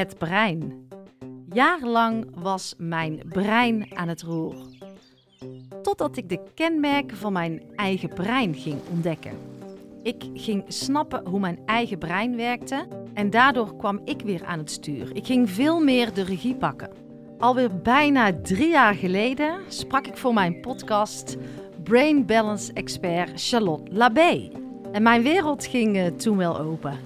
het brein. Jarenlang was mijn brein aan het roer. Totdat ik de kenmerken van mijn eigen brein ging ontdekken. Ik ging snappen hoe mijn eigen brein werkte en daardoor kwam ik weer aan het stuur. Ik ging veel meer de regie pakken. Alweer bijna drie jaar geleden sprak ik voor mijn podcast Brain Balance expert Charlotte Labé. En mijn wereld ging uh, toen wel open.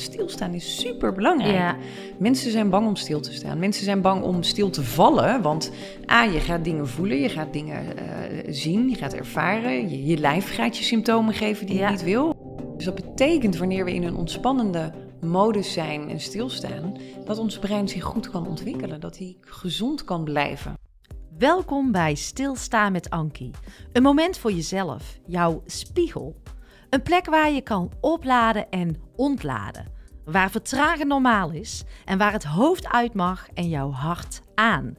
Stilstaan is super belangrijk. Ja. Mensen zijn bang om stil te staan. Mensen zijn bang om stil te vallen. Want A, je gaat dingen voelen, je gaat dingen uh, zien, je gaat ervaren. Je, je lijf gaat je symptomen geven die Ja. je niet wil. Dus dat betekent wanneer we in een ontspannende modus zijn en stilstaan, dat ons brein zich goed kan ontwikkelen, dat hij gezond kan blijven. Welkom bij Stilstaan met Ankie. Een moment voor jezelf, jouw spiegel. Een plek waar je kan opladen en ontladen. Waar vertragen normaal is en waar het hoofd uit mag en jouw hart aan.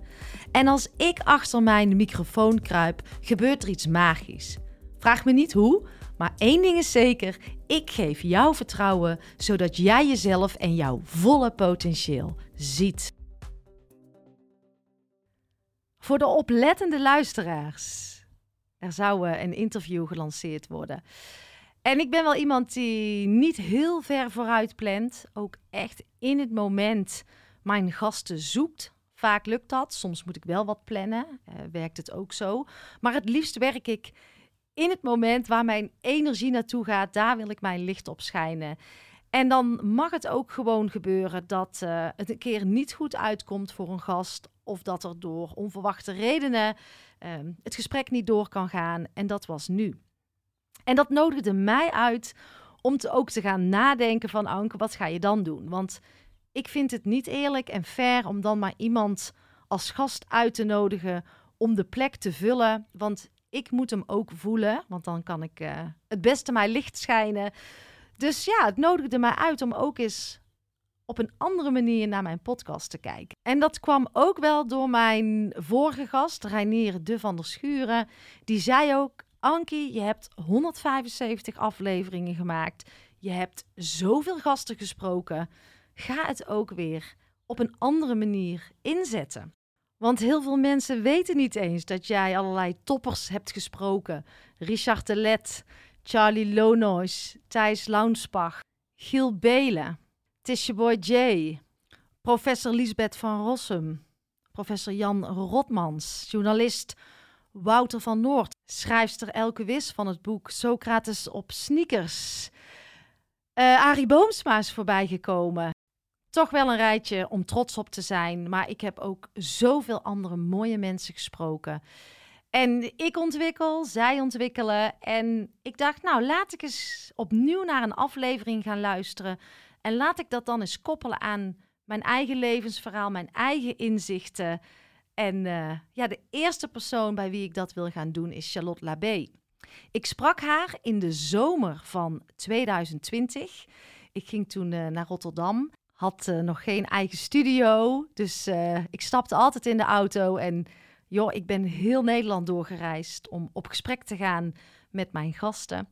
En als ik achter mijn microfoon kruip, gebeurt er iets magisch. Vraag me niet hoe, maar één ding is zeker: ik geef jou vertrouwen zodat jij jezelf en jouw volle potentieel ziet. Voor de oplettende luisteraars. Er zou eh, een interview gelanceerd worden. En ik ben wel iemand die niet heel ver vooruit plant. Ook echt in het moment mijn gasten zoekt. Vaak lukt dat. Soms moet ik wel wat plannen. Eh, werkt het ook zo. Maar het liefst werk ik in het moment waar mijn energie naartoe gaat. Daar wil ik mijn licht op schijnen. En dan mag het ook gewoon gebeuren dat eh, het een keer niet goed uitkomt voor een gast. Of dat er door onverwachte redenen ehm, het gesprek niet door kan gaan. En dat was nu. En dat nodigde mij uit om ook te gaan nadenken van Anke, wat ga je dan doen? Want ik vind het niet eerlijk en fair om dan maar iemand als gast uit te nodigen om de plek te vullen. Want ik moet hem ook voelen, want dan kan ik eh, het beste mijn licht schijnen. Dus ja, het nodigde mij uit om ook eens op een andere manier naar mijn podcast te kijken. En dat kwam ook wel door mijn vorige gast, Reinier de van der Schuren. Die zei ook, Ankie, je hebt 175 afleveringen gemaakt. Je hebt zoveel gasten gesproken. Ga het ook weer op een andere manier inzetten. Want heel veel mensen weten niet eens dat jij allerlei toppers hebt gesproken. Richard de Let, Charlie Lonois, Thijs Launsbach, Giel Belen, Tisha Boy J, professor Lisbeth van Rossum, professor Jan Rotmans, journalist Wouter van Noord, schrijfster Elke Wis van het boek Socrates op sneakers. Eh Arie Boomsma is voorbijgekomen. Toch wel een rijtje om trots op te zijn, maar ik heb ook zoveel andere mooie mensen gesproken. En ik ontwikkel, zij ontwikkelen. En ik dacht, nou, laat ik eens opnieuw naar een aflevering gaan luisteren. En laat ik dat dan eens koppelen aan mijn eigen levensverhaal, mijn eigen inzichten. En eh, ja, de eerste persoon bij wie ik dat wil gaan doen is Charlotte Labé. Ik sprak haar in de zomer van 2020. Ik ging toen eh, naar Rotterdam, had eh, nog geen eigen studio. Dus ik stapte altijd in de auto en joh, ik ben heel Nederland doorgereisd om op gesprek te gaan met mijn gasten.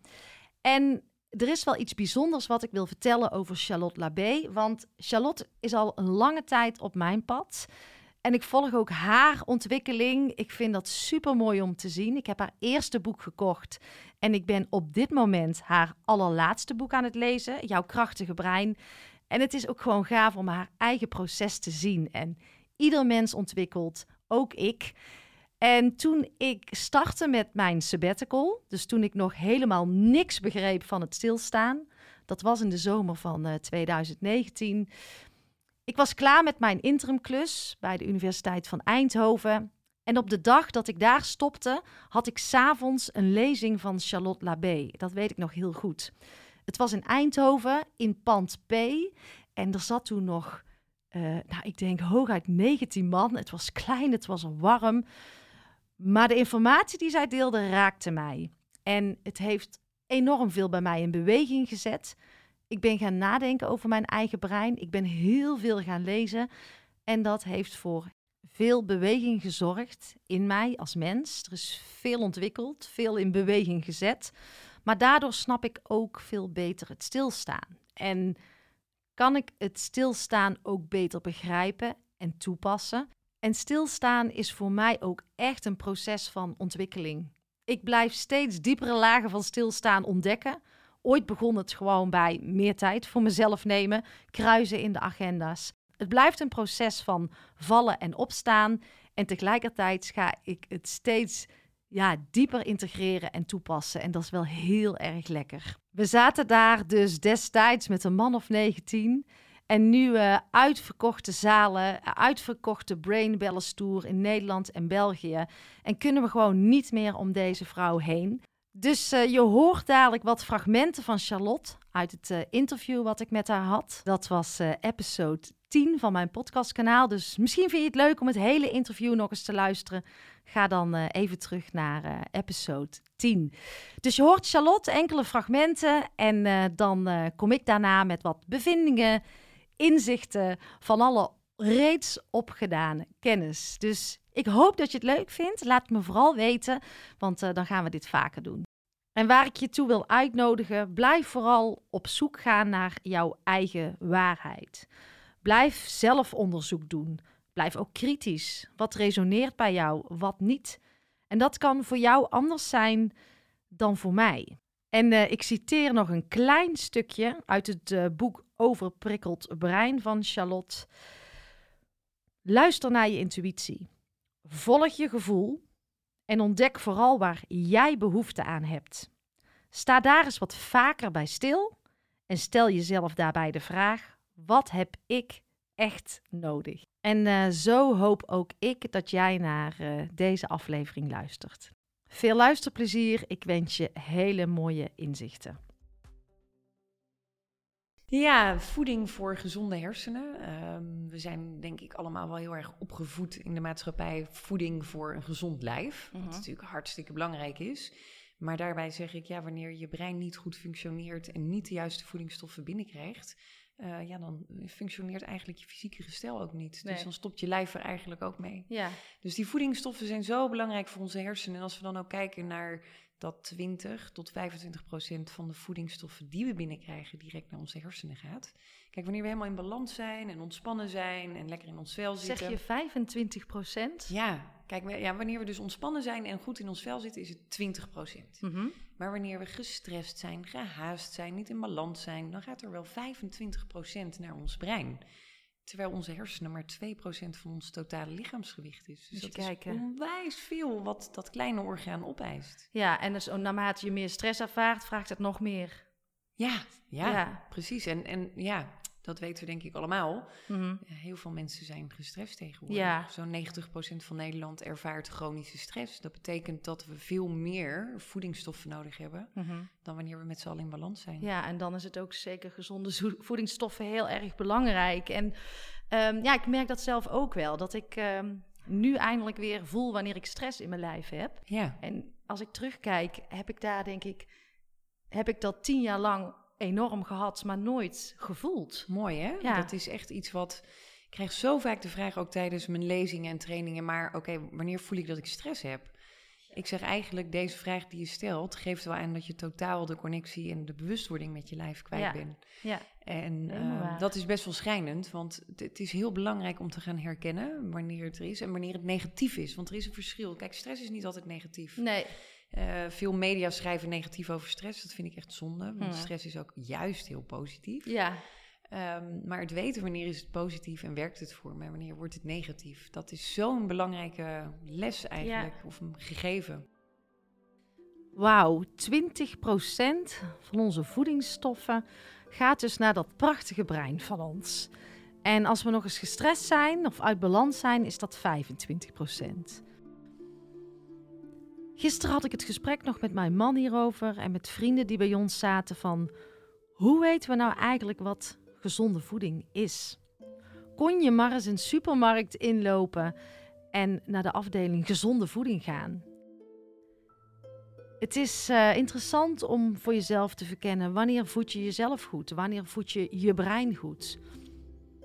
En er is wel iets bijzonders wat ik wil vertellen over Charlotte Labé. Want Charlotte is al een lange tijd op mijn pad. En ik volg ook haar ontwikkeling. Ik vind dat super mooi om te zien. Ik heb haar eerste boek gekocht. En ik ben op dit moment haar allerlaatste boek aan het lezen. Jouw krachtige brein. En het is ook gewoon gaaf om haar eigen proces te zien. En ieder mens ontwikkelt, ook ik. En toen ik startte met mijn sabbatical, dus toen ik nog helemaal niks begreep van het stilstaan, dat was in de zomer van eh, 2019. Ik was klaar met mijn interimklus bij de Universiteit van Eindhoven. En op de dag dat ik daar stopte, had ik s'avonds een lezing van Charlotte Labé. Dat weet ik nog heel goed. Het was in Eindhoven, in pand P. En er zat toen nog, eh, nou, ik denk hooguit 19 man. Het was klein, het was warm. Maar de informatie die zij deelde raakte mij. En het heeft enorm veel bij mij in beweging gezet. Ik ben gaan nadenken over mijn eigen brein. Ik ben heel veel gaan lezen. En dat heeft voor veel beweging gezorgd in mij als mens. Er is veel ontwikkeld, veel in beweging gezet. Maar daardoor snap ik ook veel beter het stilstaan. En kan ik het stilstaan ook beter begrijpen en toepassen. En stilstaan is voor mij ook echt een proces van ontwikkeling. Ik blijf steeds diepere lagen van stilstaan ontdekken. Ooit begon het gewoon bij meer tijd voor mezelf nemen, kruisen in de agenda's. Het blijft een proces van vallen en opstaan. En tegelijkertijd ga ik het steeds ja, dieper integreren en toepassen. En dat is wel heel erg lekker. We zaten daar dus destijds met een man of 19. En nu uitverkochte zalen, uitverkochte Brain Balance Tour in Nederland en België. En kunnen we gewoon niet meer om deze vrouw heen. Dus uh, je hoort dadelijk wat fragmenten van Charlotte uit het uh, interview wat ik met haar had. Dat was episode 10 van mijn podcastkanaal. Dus misschien vind je het leuk om het hele interview nog eens te luisteren. Ga dan even terug naar episode 10. Dus je hoort Charlotte enkele fragmenten en dan kom ik daarna met wat bevindingen, inzichten van alle reeds opgedane kennis. Dus ik hoop dat je het leuk vindt. Laat me vooral weten, want dan gaan we dit vaker doen. En waar ik je toe wil uitnodigen, blijf vooral op zoek gaan naar jouw eigen waarheid. Blijf zelf onderzoek doen. Blijf ook kritisch. Wat resoneert bij jou, wat niet? En dat kan voor jou anders zijn dan voor mij. En uh, ik citeer nog een klein stukje uit het uh, boek Overprikkeld Brein van Charlotte. Luister naar je intuïtie. Volg je gevoel en ontdek vooral waar jij behoefte aan hebt. Sta daar eens wat vaker bij stil en stel jezelf daarbij de vraag: wat heb ik echt nodig? En uh, zo hoop ook ik dat jij naar uh, deze aflevering luistert. Veel luisterplezier. Ik wens je hele mooie inzichten. Ja, voeding voor gezonde hersenen. Um, we zijn denk ik allemaal wel heel erg opgevoed in de maatschappij. Voeding voor een gezond lijf. Wat mhm. natuurlijk hartstikke belangrijk is. Maar daarbij zeg ik, ja, wanneer je brein niet goed functioneert en niet de juiste voedingsstoffen binnenkrijgt, uh, ja, dan functioneert eigenlijk je fysieke gestel ook niet. Dus dan stopt je lijf er eigenlijk ook mee. Ja. Dus die voedingsstoffen zijn zo belangrijk voor onze hersenen. En als we dan ook kijken naar dat 20 tot 25 procent van de voedingsstoffen die we binnenkrijgen direct naar onze hersenen gaat. Kijk, wanneer we helemaal in balans zijn en ontspannen zijn en lekker in ons vel zitten. Zeg je 25 procent? Ja, kijk, ja, wanneer we dus ontspannen zijn en goed in ons vel zitten, is het 20 procent. Mm Maar wanneer we gestrest zijn, gehaast zijn, niet in balans zijn, dan gaat er wel 25 procent naar ons brein. Terwijl onze hersenen maar 2% van ons totale lichaamsgewicht is. Dus, dat kijken. is onwijs veel wat dat kleine orgaan opeist. Ja, en dus naarmate je meer stress ervaart, vraagt het nog meer. Ja, ja, ja. precies. En, en ja, dat weten we denk ik allemaal. Mhm. Heel veel mensen zijn gestrest tegenwoordig. Ja. Zo'n 90% van Nederland ervaart chronische stress. Dat betekent dat we veel meer voedingsstoffen nodig hebben mhm. dan wanneer we met z'n allen in balans zijn. Ja, en dan is het ook zeker gezonde voedingsstoffen heel erg belangrijk. En um, ja, ik merk dat zelf ook wel. Dat ik um, nu eindelijk weer voel wanneer ik stress in mijn lijf heb. Ja. En als ik terugkijk, heb ik daar denk ik, heb ik dat tien jaar lang enorm gehad, maar nooit gevoeld. Mooi hè? Ja. Dat is echt iets wat. Ik krijg zo vaak de vraag ook tijdens mijn lezingen en trainingen. Maar oké, wanneer voel ik dat ik stress heb? Ik zeg eigenlijk, deze vraag die je stelt, geeft wel aan dat je totaal de connectie en de bewustwording met je lijf kwijt ja. bent. Ja. En uh, dat is best wel schrijnend, want het is heel belangrijk om te gaan herkennen wanneer het er is en wanneer het negatief is. Want er is een verschil. Kijk, stress is niet altijd negatief. Nee. Uh, veel media schrijven negatief over stress. Dat vind ik echt zonde. Want stress is ook juist heel positief. Ja. Um, maar het weten wanneer is het positief en werkt het voor me, wanneer wordt het negatief. Dat is zo'n belangrijke les eigenlijk, ja. of een gegeven. Wauw, 20% van onze voedingsstoffen gaat dus naar dat prachtige brein van ons. En als we nog eens gestrest zijn of uit balans zijn, is dat 25%. Gisteren had ik het gesprek nog met mijn man hierover en met vrienden die bij ons zaten van hoe weten we nou eigenlijk wat gezonde voeding is? Kon je maar eens een supermarkt inlopen en naar de afdeling gezonde voeding gaan? Het is uh, interessant om voor jezelf te verkennen wanneer voed je jezelf goed, wanneer voed je je brein goed.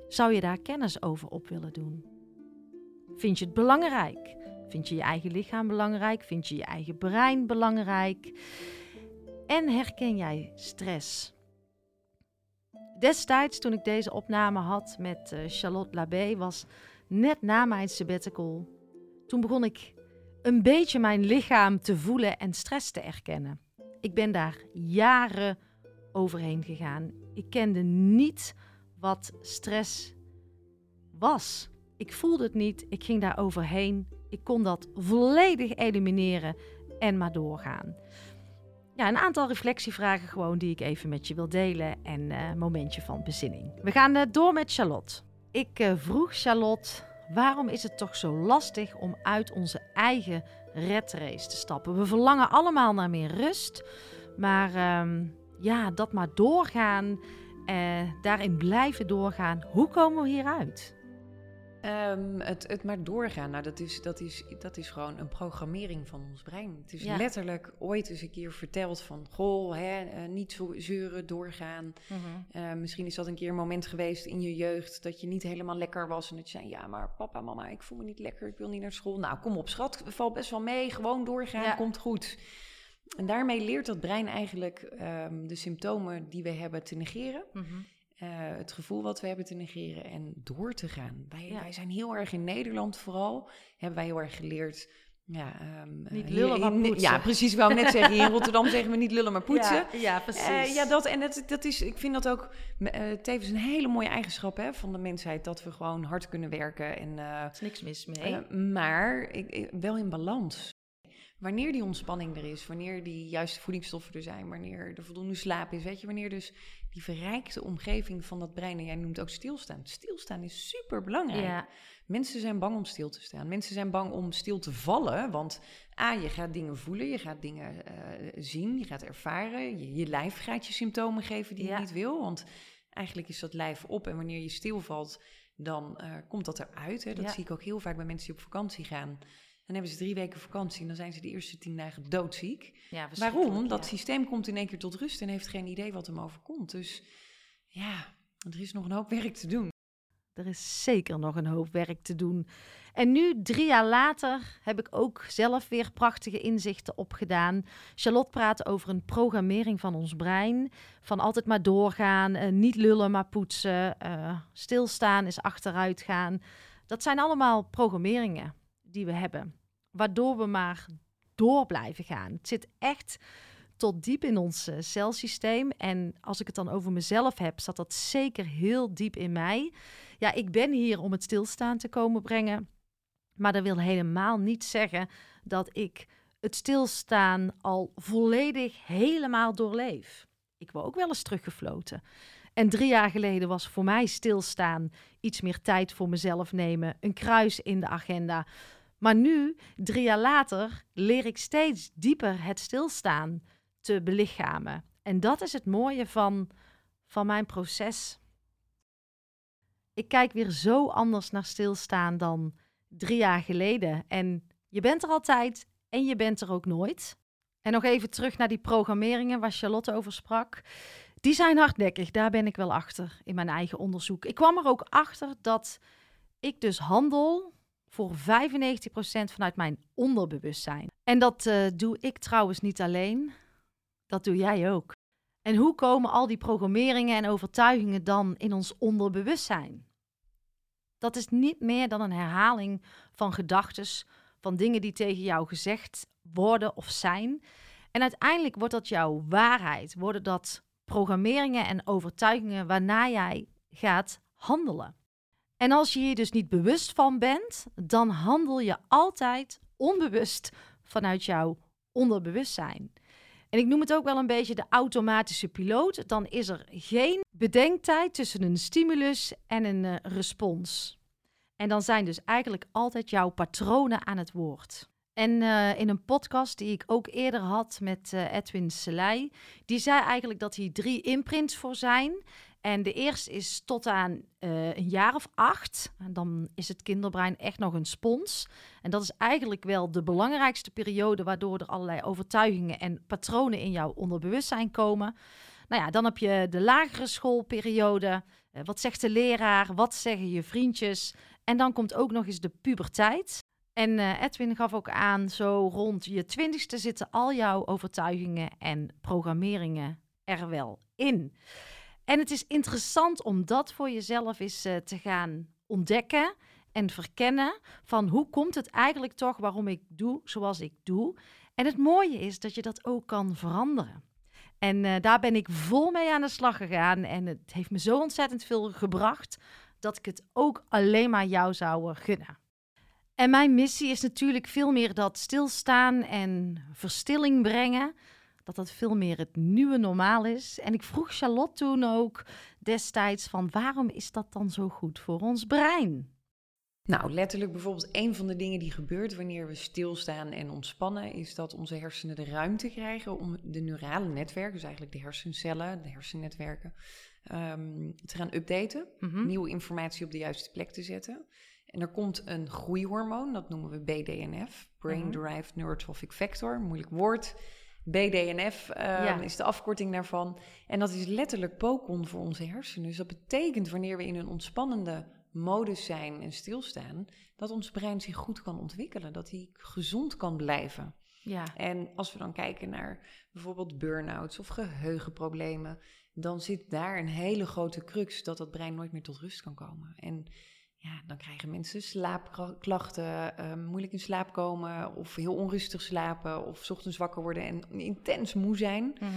Zou je daar kennis over op willen doen? Vind je het belangrijk? Vind je je eigen lichaam belangrijk? Vind je je eigen brein belangrijk? En herken jij stress? Destijds, toen ik deze opname had met uh, Charlotte Labé, was net na mijn sabbatical. Toen begon ik een beetje mijn lichaam te voelen en stress te erkennen. Ik ben daar jaren overheen gegaan. Ik kende niet wat stress was. Ik voelde het niet, ik ging daar overheen. Ik kon dat volledig elimineren en maar doorgaan. Ja, een aantal reflectievragen gewoon die ik even met je wil delen en een uh, momentje van bezinning. We gaan uh, door met Charlotte. Ik uh, vroeg Charlotte, waarom is het toch zo lastig om uit onze eigen red race te stappen? We verlangen allemaal naar meer rust, maar ehm, ja, dat maar doorgaan, daarin blijven doorgaan. Hoe komen we hieruit? Um, het, het maar doorgaan, nou, dat is, dat, is, dat is gewoon een programmering van ons brein. Het is letterlijk ooit eens een keer verteld van... goh, hè, uh, niet zo zeuren, doorgaan. Mm uh, misschien is dat een keer een moment geweest in je jeugd... dat je niet helemaal lekker was en dat je zei... ja, maar papa, mama, ik voel me niet lekker, ik wil niet naar school. Nou, kom op, schat, valt best wel mee, gewoon doorgaan, ja. komt goed. En daarmee leert dat brein eigenlijk um, de symptomen die we hebben te negeren... Mm -hmm. Uh, het gevoel wat we hebben te negeren en door te gaan. Wij, ja. wij zijn heel erg in Nederland vooral, hebben wij heel erg geleerd. Ja, um, niet lullen, maar poetsen. Ja, precies. wou net zeggen. Hier in Rotterdam zeggen we niet lullen, maar poetsen. Ja, ja precies. Uh, ja, dat, en dat, dat is, ik vind dat ook uh, tevens een hele mooie eigenschap hè, van de mensheid. Dat we gewoon hard kunnen werken. En, er is niks mis mee. maar ik, ik, wel in balans. Wanneer die ontspanning er is, wanneer die juiste voedingsstoffen er zijn, wanneer er voldoende slaap is, weet je, wanneer dus die verrijkte omgeving van dat brein, en jij noemt ook stilstaan. Stilstaan is super belangrijk. Ja. Mensen zijn bang om stil te staan. Mensen zijn bang om stil te vallen, want A, je gaat dingen voelen, je gaat dingen uh, zien, je gaat ervaren. Je, je, lijf gaat je symptomen geven die je niet wil, want eigenlijk is dat lijf op en wanneer je stilvalt, dan uh, komt dat eruit. Hè. Dat ja. zie ik ook heel vaak bij mensen die op vakantie gaan. Dan hebben ze drie weken vakantie en dan zijn ze de eerste tien dagen doodziek. Ja, Waarom? Dat systeem komt in één keer tot rust en heeft geen idee wat hem overkomt. Dus ja, er is nog een hoop werk te doen. Er is zeker nog een hoop werk te doen. En nu, drie jaar later, heb ik ook zelf weer prachtige inzichten opgedaan. Charlotte praat over een programmering van ons brein. Van altijd maar doorgaan, uh, niet lullen maar poetsen. Uh, stilstaan is achteruit gaan. Dat zijn allemaal programmeringen die we hebben. Waardoor we maar door blijven gaan. Het zit echt tot diep in ons uh, celsysteem. En als ik het dan over mezelf heb, zat dat zeker heel diep in mij. Ja, ik ben hier om het stilstaan te komen brengen. Maar dat wil helemaal niet zeggen dat ik het stilstaan al volledig helemaal doorleef. Ik word ook wel eens teruggefloten. En drie jaar geleden was voor mij stilstaan iets meer tijd voor mezelf nemen, een kruis in de agenda. Maar nu, drie jaar later, leer ik steeds dieper het stilstaan te belichamen. En dat is het mooie van, van mijn proces. Ik kijk weer zo anders naar stilstaan dan drie jaar geleden. En je bent er altijd en je bent er ook nooit. En nog even terug naar die programmeringen waar Charlotte over sprak. Die zijn hardnekkig, daar ben ik wel achter in mijn eigen onderzoek. Ik kwam er ook achter dat ik dus handel voor 95% vanuit mijn onderbewustzijn. En dat uh, doe ik trouwens niet alleen, dat doe jij ook. En hoe komen al die programmeringen en overtuigingen dan in ons onderbewustzijn? Dat is niet meer dan een herhaling van gedachten, van dingen die tegen jou gezegd worden of zijn. En uiteindelijk wordt dat jouw waarheid, worden dat programmeringen en overtuigingen waarna jij gaat handelen. En als je hier dus niet bewust van bent, dan handel je altijd onbewust vanuit jouw onderbewustzijn. En ik noem het ook wel een beetje de automatische piloot. Dan is er geen bedenktijd tussen een stimulus en een uh, respons. En dan zijn dus eigenlijk altijd jouw patronen aan het woord. En uh, in een podcast die ik ook eerder had met uh, Edwin Selei, die zei eigenlijk dat hier drie imprints voor zijn. En de eerste is tot aan uh, een jaar of acht. En dan is het kinderbrein echt nog een spons. En dat is eigenlijk wel de belangrijkste periode waardoor er allerlei overtuigingen en patronen in jouw onderbewustzijn komen. Nou ja, dan heb je de lagere schoolperiode. Uh, wat zegt de leraar? Wat zeggen je vriendjes? En dan komt ook nog eens de puberteit. En uh, Edwin gaf ook aan, zo rond je twintigste zitten al jouw overtuigingen en programmeringen er wel in. En het is interessant om dat voor jezelf eens uh, te gaan ontdekken en verkennen van hoe komt het eigenlijk toch waarom ik doe zoals ik doe. En het mooie is dat je dat ook kan veranderen. En uh, daar ben ik vol mee aan de slag gegaan. En het heeft me zo ontzettend veel gebracht dat ik het ook alleen maar jou zou gunnen. En mijn missie is natuurlijk veel meer dat stilstaan en verstilling brengen. Dat dat veel meer het nieuwe normaal is. En ik vroeg Charlotte toen ook destijds van waarom is dat dan zo goed voor ons brein? Nou, letterlijk bijvoorbeeld een van de dingen die gebeurt wanneer we stilstaan en ontspannen, is dat onze hersenen de ruimte krijgen om de neurale netwerken, dus eigenlijk de hersencellen, de hersennetwerken, um, te gaan updaten. Mhm. Nieuwe informatie op de juiste plek te zetten. En er komt een groeihormoon, dat noemen we BDNF, Brain mhm. Derived Neurotrophic Factor, moeilijk woord. BDNF ehm, is de afkorting daarvan. En dat is letterlijk pokon voor onze hersenen. Dus dat betekent wanneer we in een ontspannende modus zijn en stilstaan, dat ons brein zich goed kan ontwikkelen, dat hij gezond kan blijven. Ja. En als we dan kijken naar bijvoorbeeld burn-outs of geheugenproblemen, dan zit daar een hele grote crux dat dat brein nooit meer tot rust kan komen. En ja, dan krijgen mensen slaapklachten, uh, moeilijk in slaap komen of heel onrustig slapen of ochtends wakker worden en intens moe zijn. Mhm.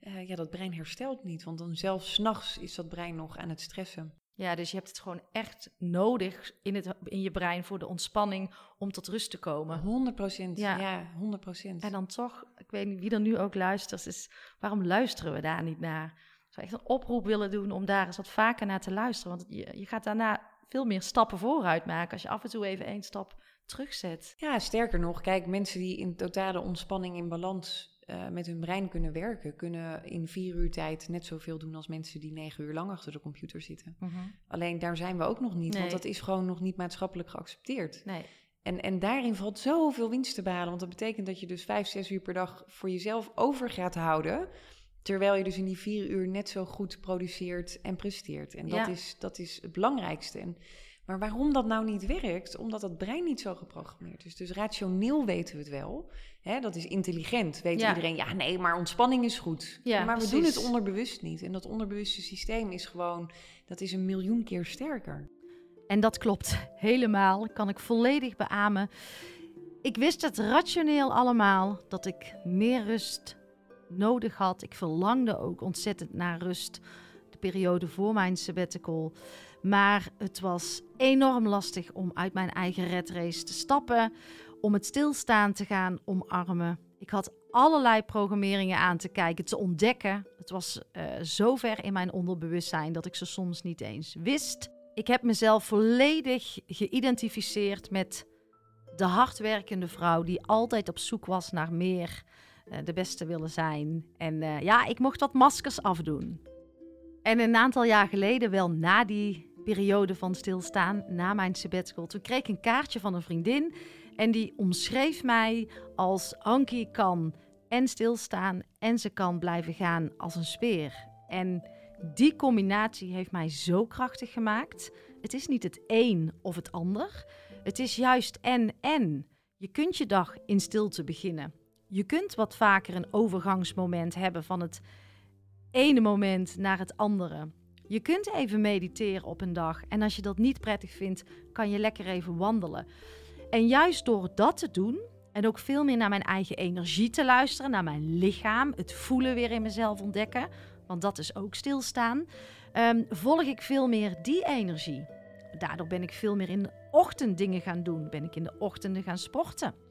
Eh, ja, dat brein herstelt niet, want dan zelfs s'nachts is dat brein nog aan het stressen. Ja, dus je hebt het gewoon echt nodig in, het, in je brein voor de ontspanning om tot rust te komen. 100 procent, ja. ja, 100 procent. En dan toch, ik weet niet wie er nu ook luistert, is waarom luisteren we daar niet naar? Ik zou echt een oproep willen doen om daar eens wat vaker naar te luisteren. Want je, je gaat daarna veel meer stappen vooruit maken als je af en toe even één stap terugzet. Ja, sterker nog, kijk, mensen die in totale ontspanning in balans uh, met hun brein kunnen werken, kunnen in vier uur tijd net zoveel doen als mensen die negen uur lang achter de computer zitten. Mhm. Alleen daar zijn we ook nog niet, want dat is gewoon nog niet maatschappelijk geaccepteerd. Nee. En, en daarin valt zoveel winst te behalen, want dat betekent dat je dus vijf, zes uur per dag voor jezelf over gaat houden. Terwijl je dus in die vier uur net zo goed produceert en presteert. En dat, is, dat is het belangrijkste. En, maar waarom dat nou niet werkt? Omdat het brein niet zo geprogrammeerd is. Dus rationeel weten we het wel. Hè, dat is intelligent. Weet iedereen, ja nee, maar ontspanning is goed. Ja, maar we doen het onderbewust niet. En dat onderbewuste systeem is gewoon, dat is een miljoen keer sterker. En dat klopt helemaal. Kan ik volledig beamen. Ik wist het rationeel allemaal dat ik meer rust nodig had. Ik verlangde ook ontzettend naar rust. De periode voor mijn sabbatical. Maar het was enorm lastig om uit mijn eigen red race te stappen. Om het stilstaan te gaan omarmen. Ik had allerlei programmeringen aan te kijken, te ontdekken. Het was uh, zo ver in mijn onderbewustzijn dat ik ze soms niet eens wist. Ik heb mezelf volledig geïdentificeerd met de hardwerkende vrouw die altijd op zoek was naar meer, de beste willen zijn. En uh, ja, ik mocht wat maskers afdoen. En een aantal jaar geleden, wel na die periode van stilstaan, na mijn sabbatical, toen kreeg ik een kaartje van een vriendin en die omschreef mij als Ankie kan en stilstaan en ze kan blijven gaan als een speer. En die combinatie heeft mij zo krachtig gemaakt. Het is niet het een of het ander. Het is juist en en. Je kunt je dag in stilte beginnen. Je kunt wat vaker een overgangsmoment hebben van het ene moment naar het andere. Je kunt even mediteren op een dag en als je dat niet prettig vindt, kan je lekker even wandelen. En juist door dat te doen en ook veel meer naar mijn eigen energie te luisteren, naar mijn lichaam, het voelen weer in mezelf ontdekken, want dat is ook stilstaan, um, volg ik veel meer die energie. Daardoor ben ik veel meer in de ochtend dingen gaan doen, ben ik in de ochtenden gaan sporten.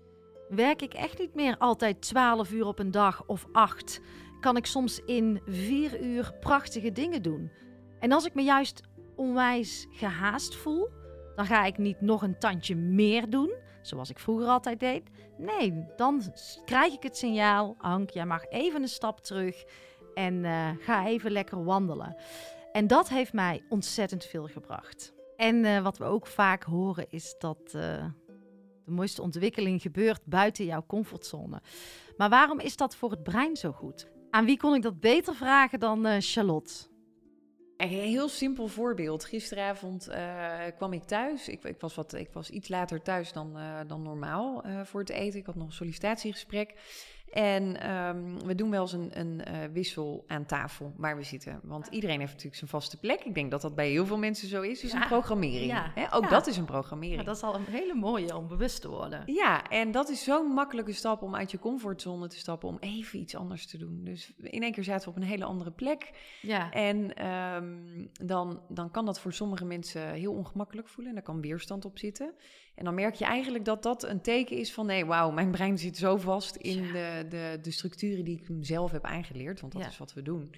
Werk ik echt niet meer altijd 12 uur op een dag of 8, kan ik soms in 4 uur prachtige dingen doen. En als ik me juist onwijs gehaast voel, dan ga ik niet nog een tandje meer doen, zoals ik vroeger altijd deed. Nee, dan krijg ik het signaal: Hank, jij mag even een stap terug en uh, ga even lekker wandelen. En dat heeft mij ontzettend veel gebracht. En uh, wat we ook vaak horen is dat uh, de mooiste ontwikkeling gebeurt buiten jouw comfortzone. Maar waarom is dat voor het brein zo goed? Aan wie kon ik dat beter vragen dan Charlotte? Een heel simpel voorbeeld. Gisteravond uh, kwam ik thuis. Ik, ik, was wat, ik was iets later thuis dan, uh, dan normaal voor het eten. Ik had nog een sollicitatiegesprek. En ehm, we doen wel eens een, een eh, wissel aan tafel waar we zitten. Want iedereen heeft natuurlijk zijn vaste plek. Ik denk dat dat bij heel veel mensen zo is. Dus Ja. een programmering. Ja. Hè? Ook Ja. dat is een programmering. Dat is al een hele mooie om bewust te worden. Ja, en dat is zo'n makkelijke stap om uit je comfortzone te stappen. Om even iets anders te doen. Dus in één keer zaten we op een hele andere plek. Ja, En ehm, dan, dan kan dat voor sommige mensen heel ongemakkelijk voelen. En daar kan weerstand op zitten. En dan merk je eigenlijk dat dat een teken is van... nee, wauw, mijn brein zit zo vast in Ja. de, de, de structuren die ik zelf heb aangeleerd. Want dat Ja. is wat we doen.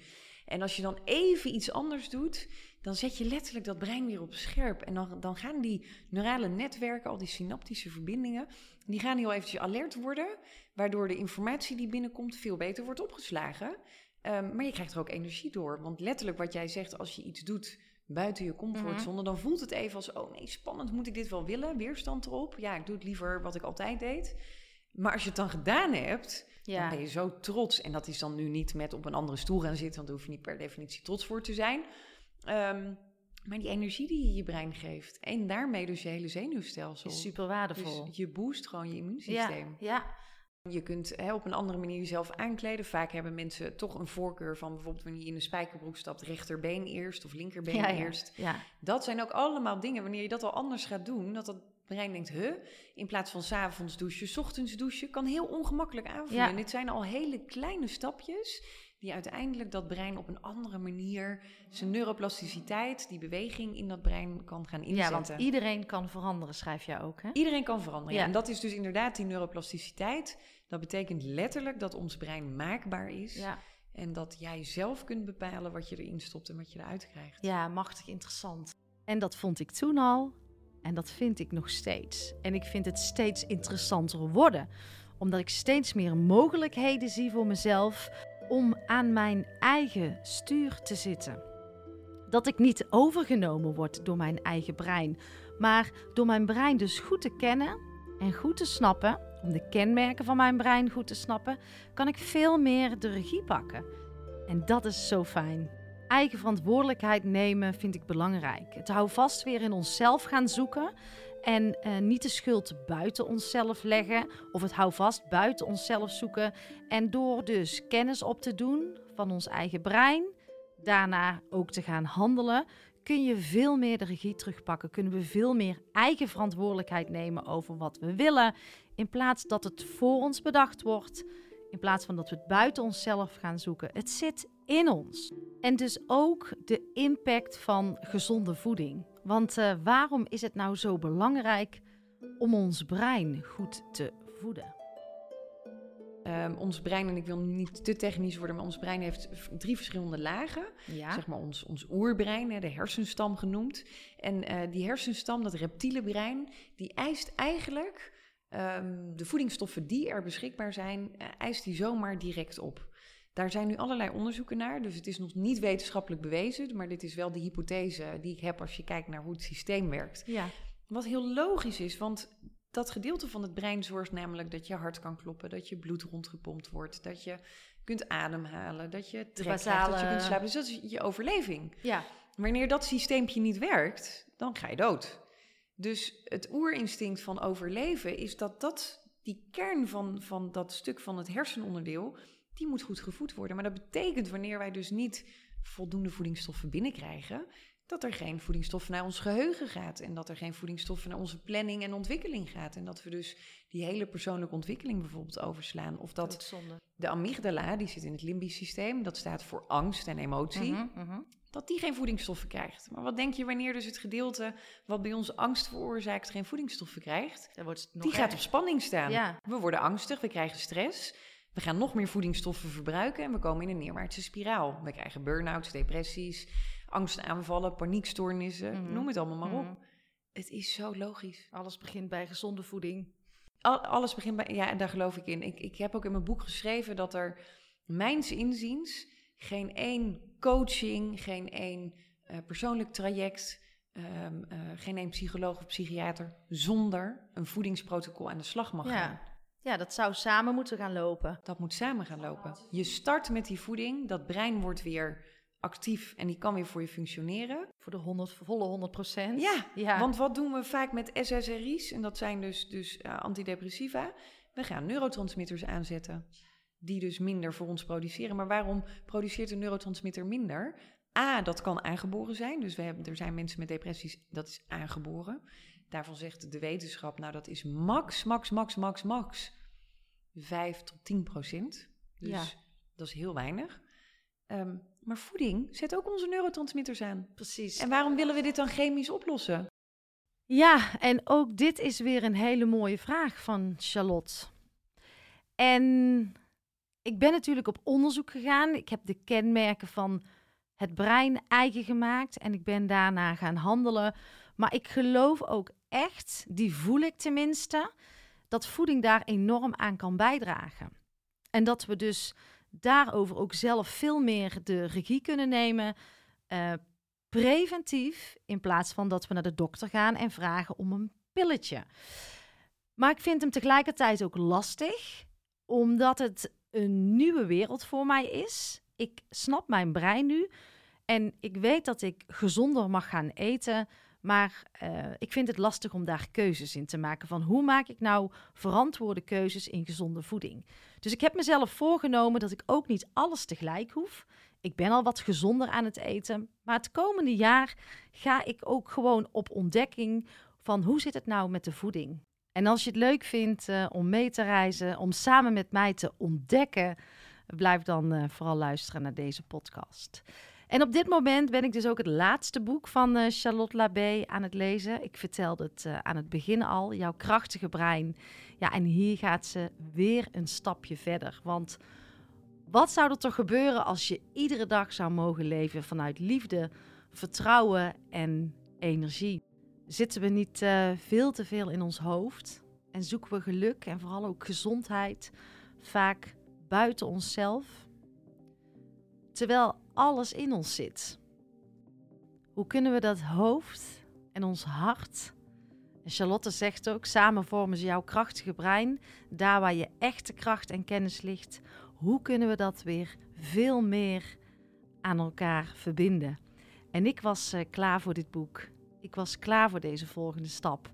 En als je dan even iets anders doet... dan zet je letterlijk dat brein weer op scherp. En dan, dan gaan die neurale netwerken, al die synaptische verbindingen... die gaan heel eventjes alert worden... waardoor de informatie die binnenkomt veel beter wordt opgeslagen... Ehm, maar je krijgt er ook energie door. Want letterlijk wat jij zegt, als je iets doet buiten je comfortzone, dan voelt het even als: oh nee, spannend, moet ik dit wel willen? Weerstand erop. Ja, ik doe het liever wat ik altijd deed. Maar als je het dan gedaan hebt, dan ja. ben je zo trots. En dat is dan nu niet met op een andere stoel gaan zitten, want daar hoef je niet per definitie trots voor te zijn. Ehm, maar die energie die je je brein geeft, en daarmee dus je hele zenuwstelsel. is super waardevol. Dus je boost gewoon je ja, immuunsysteem. ja, Je kunt hè, op een andere manier jezelf aankleden. Vaak hebben mensen toch een voorkeur van bijvoorbeeld wanneer je in een spijkerbroek stapt, rechterbeen eerst of linkerbeen ja, eerst. ja. Dat zijn ook allemaal dingen, wanneer je dat al anders gaat doen, dat dat brein denkt, huh, in plaats van 's avonds douchen, 's ochtends douchen, kan heel ongemakkelijk aanvoelen. Ja. En dit zijn al hele kleine stapjes die uiteindelijk dat brein op een andere manier, zijn neuroplasticiteit, die beweging in dat brein kan gaan ja, inzetten. want iedereen kan veranderen, schrijf jij ook, hè? Iedereen kan veranderen. Ja. Ja. En dat is dus inderdaad die neuroplasticiteit. Dat betekent letterlijk dat ons brein maakbaar is. Ja, En dat jij zelf kunt bepalen wat je erin stopt en wat je eruit krijgt. ja, machtig interessant. En dat vond ik toen al en dat vind ik nog steeds. En ik vind het steeds interessanter worden, omdat ik steeds meer mogelijkheden zie voor mezelf om aan mijn eigen stuur te zitten. Dat ik niet overgenomen word door mijn eigen brein, maar door mijn brein dus goed te kennen en goed te snappen, om de kenmerken van mijn brein goed te snappen, kan ik veel meer de regie pakken. En dat is zo fijn. Eigen verantwoordelijkheid nemen vind ik belangrijk. Het hou vast weer in onszelf gaan zoeken en eh, niet de schuld buiten onszelf leggen of het hou vast buiten onszelf zoeken. En door dus kennis op te doen van ons eigen brein, daarna ook te gaan handelen, kun je veel meer de regie terugpakken. Kunnen we veel meer eigen verantwoordelijkheid nemen over wat we willen, in plaats dat het voor ons bedacht wordt, in plaats van dat we het buiten onszelf gaan zoeken. Het zit in ons. En dus ook de impact van gezonde voeding. Want eh, waarom is het nou zo belangrijk om ons brein goed te voeden? Ehm, ons brein, en ik wil niet te technisch worden, maar ons brein heeft drie verschillende lagen. Ja, Zeg maar ons, ons oerbrein, hè, de hersenstam genoemd. En eh, die hersenstam, dat reptiele brein, die eist eigenlijk ehm, de voedingsstoffen die er beschikbaar zijn, eh, eist die zomaar direct op. Daar zijn nu allerlei onderzoeken naar, dus het is nog niet wetenschappelijk bewezen, maar dit is wel de hypothese die ik heb als je kijkt naar hoe het systeem werkt. ja. Wat heel logisch is, want dat gedeelte van het brein zorgt namelijk dat je hart kan kloppen, dat je bloed rondgepompt wordt, dat je kunt ademhalen, dat je trek krijgt, dat je kunt slapen. Dus dat is je overleving. ja. Wanneer dat systeempje niet werkt, dan ga je dood. Dus het oerinstinct van overleven is dat, dat die kern van, van dat stuk van het hersenonderdeel, die moet goed gevoed worden. Maar dat betekent wanneer wij dus niet voldoende voedingsstoffen binnenkrijgen, dat er geen voedingsstoffen naar ons geheugen gaat. En dat er geen voedingsstoffen naar onze planning en ontwikkeling gaat. En dat we dus die hele persoonlijke ontwikkeling bijvoorbeeld overslaan. Of dat de amygdala, die zit in het limbisch systeem, dat staat voor angst en emotie Mhm, mhm. dat die geen voedingsstoffen krijgt. Maar wat denk je wanneer dus het gedeelte wat bij ons angst veroorzaakt geen voedingsstoffen krijgt? Dan wordt het nog Die gaat op spanning staan. Ja. We worden angstig, we krijgen stress. We gaan nog meer voedingsstoffen verbruiken en we komen in een neerwaartse spiraal. We krijgen burn-outs, depressies, angstaanvallen, paniekstoornissen, Mhm. noem het allemaal maar op. Mhm. Het is zo logisch. Alles begint bij gezonde voeding. Al- alles begint bij, ja, en daar geloof ik in. Ik, ik heb ook in mijn boek geschreven dat er, mijns inziens, geen één coaching, geen één eh, persoonlijk traject, ehm, eh, geen één psycholoog of psychiater zonder een voedingsprotocol aan de slag mag gaan. Ja. dat zou samen moeten gaan lopen. Dat moet samen gaan lopen. Je start met die voeding, dat brein wordt weer actief en die kan weer voor je functioneren. Voor de 100, volle 100 procent. Ja, ja. Want wat doen we vaak met SSRI's? En dat zijn dus, dus eh, antidepressiva. We gaan neurotransmitters aanzetten. die dus minder voor ons produceren. Maar waarom produceert een neurotransmitter minder? A, dat kan aangeboren zijn. Dus we hebben, er zijn mensen met depressies, dat is aangeboren. Daarvan zegt de wetenschap, nou dat is max, max, max, max, max 5 tot 10 procent. Dus Ja. dat is heel weinig. Ehm, maar voeding zet ook onze neurotransmitters aan. Precies. En waarom willen we dit dan chemisch oplossen? Ja, en ook dit is weer een hele mooie vraag van Charlotte. En ik ben natuurlijk op onderzoek gegaan. Ik heb de kenmerken van het brein eigen gemaakt en ik ben daarna gaan handelen. Maar ik geloof ook echt, die voel ik tenminste, dat voeding daar enorm aan kan bijdragen. En dat we dus daarover ook zelf veel meer de regie kunnen nemen. eh, preventief, in plaats van dat we naar de dokter gaan en vragen om een pilletje. Maar ik vind hem tegelijkertijd ook lastig, omdat het een nieuwe wereld voor mij is. Ik snap mijn brein nu en ik weet dat ik gezonder mag gaan eten. Maar eh, ik vind het lastig om daar keuzes in te maken. Van hoe maak ik nou verantwoorde keuzes in gezonde voeding? Dus ik heb mezelf voorgenomen dat ik ook niet alles tegelijk hoef. Ik ben al wat gezonder aan het eten. Maar het komende jaar ga ik ook gewoon op ontdekking van hoe zit het nou met de voeding. En als je het leuk vindt eh, om mee te reizen, om samen met mij te ontdekken, blijf dan eh, vooral luisteren naar deze podcast. En op dit moment ben ik dus ook het laatste boek van eh, Charlotte Labé aan het lezen. Ik vertelde het eh, aan het begin al, jouw krachtige brein. Ja, en hier gaat ze weer een stapje verder. Want wat zou er toch gebeuren als je iedere dag zou mogen leven vanuit liefde, vertrouwen en energie? Zitten we niet eh, veel te veel in ons hoofd en zoeken we geluk en vooral ook gezondheid vaak buiten onszelf? Terwijl alles in ons zit. Hoe kunnen we dat hoofd en ons hart. En Charlotte zegt ook: samen vormen ze jouw krachtige brein. Daar waar je echte kracht en kennis ligt. Hoe kunnen we dat weer veel meer aan elkaar verbinden? En ik was eh, klaar voor dit boek. Ik was klaar voor deze volgende stap.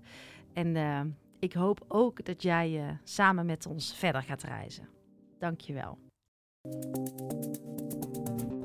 En eh, ik hoop ook dat jij eh, samen met ons verder gaat reizen. Dankjewel.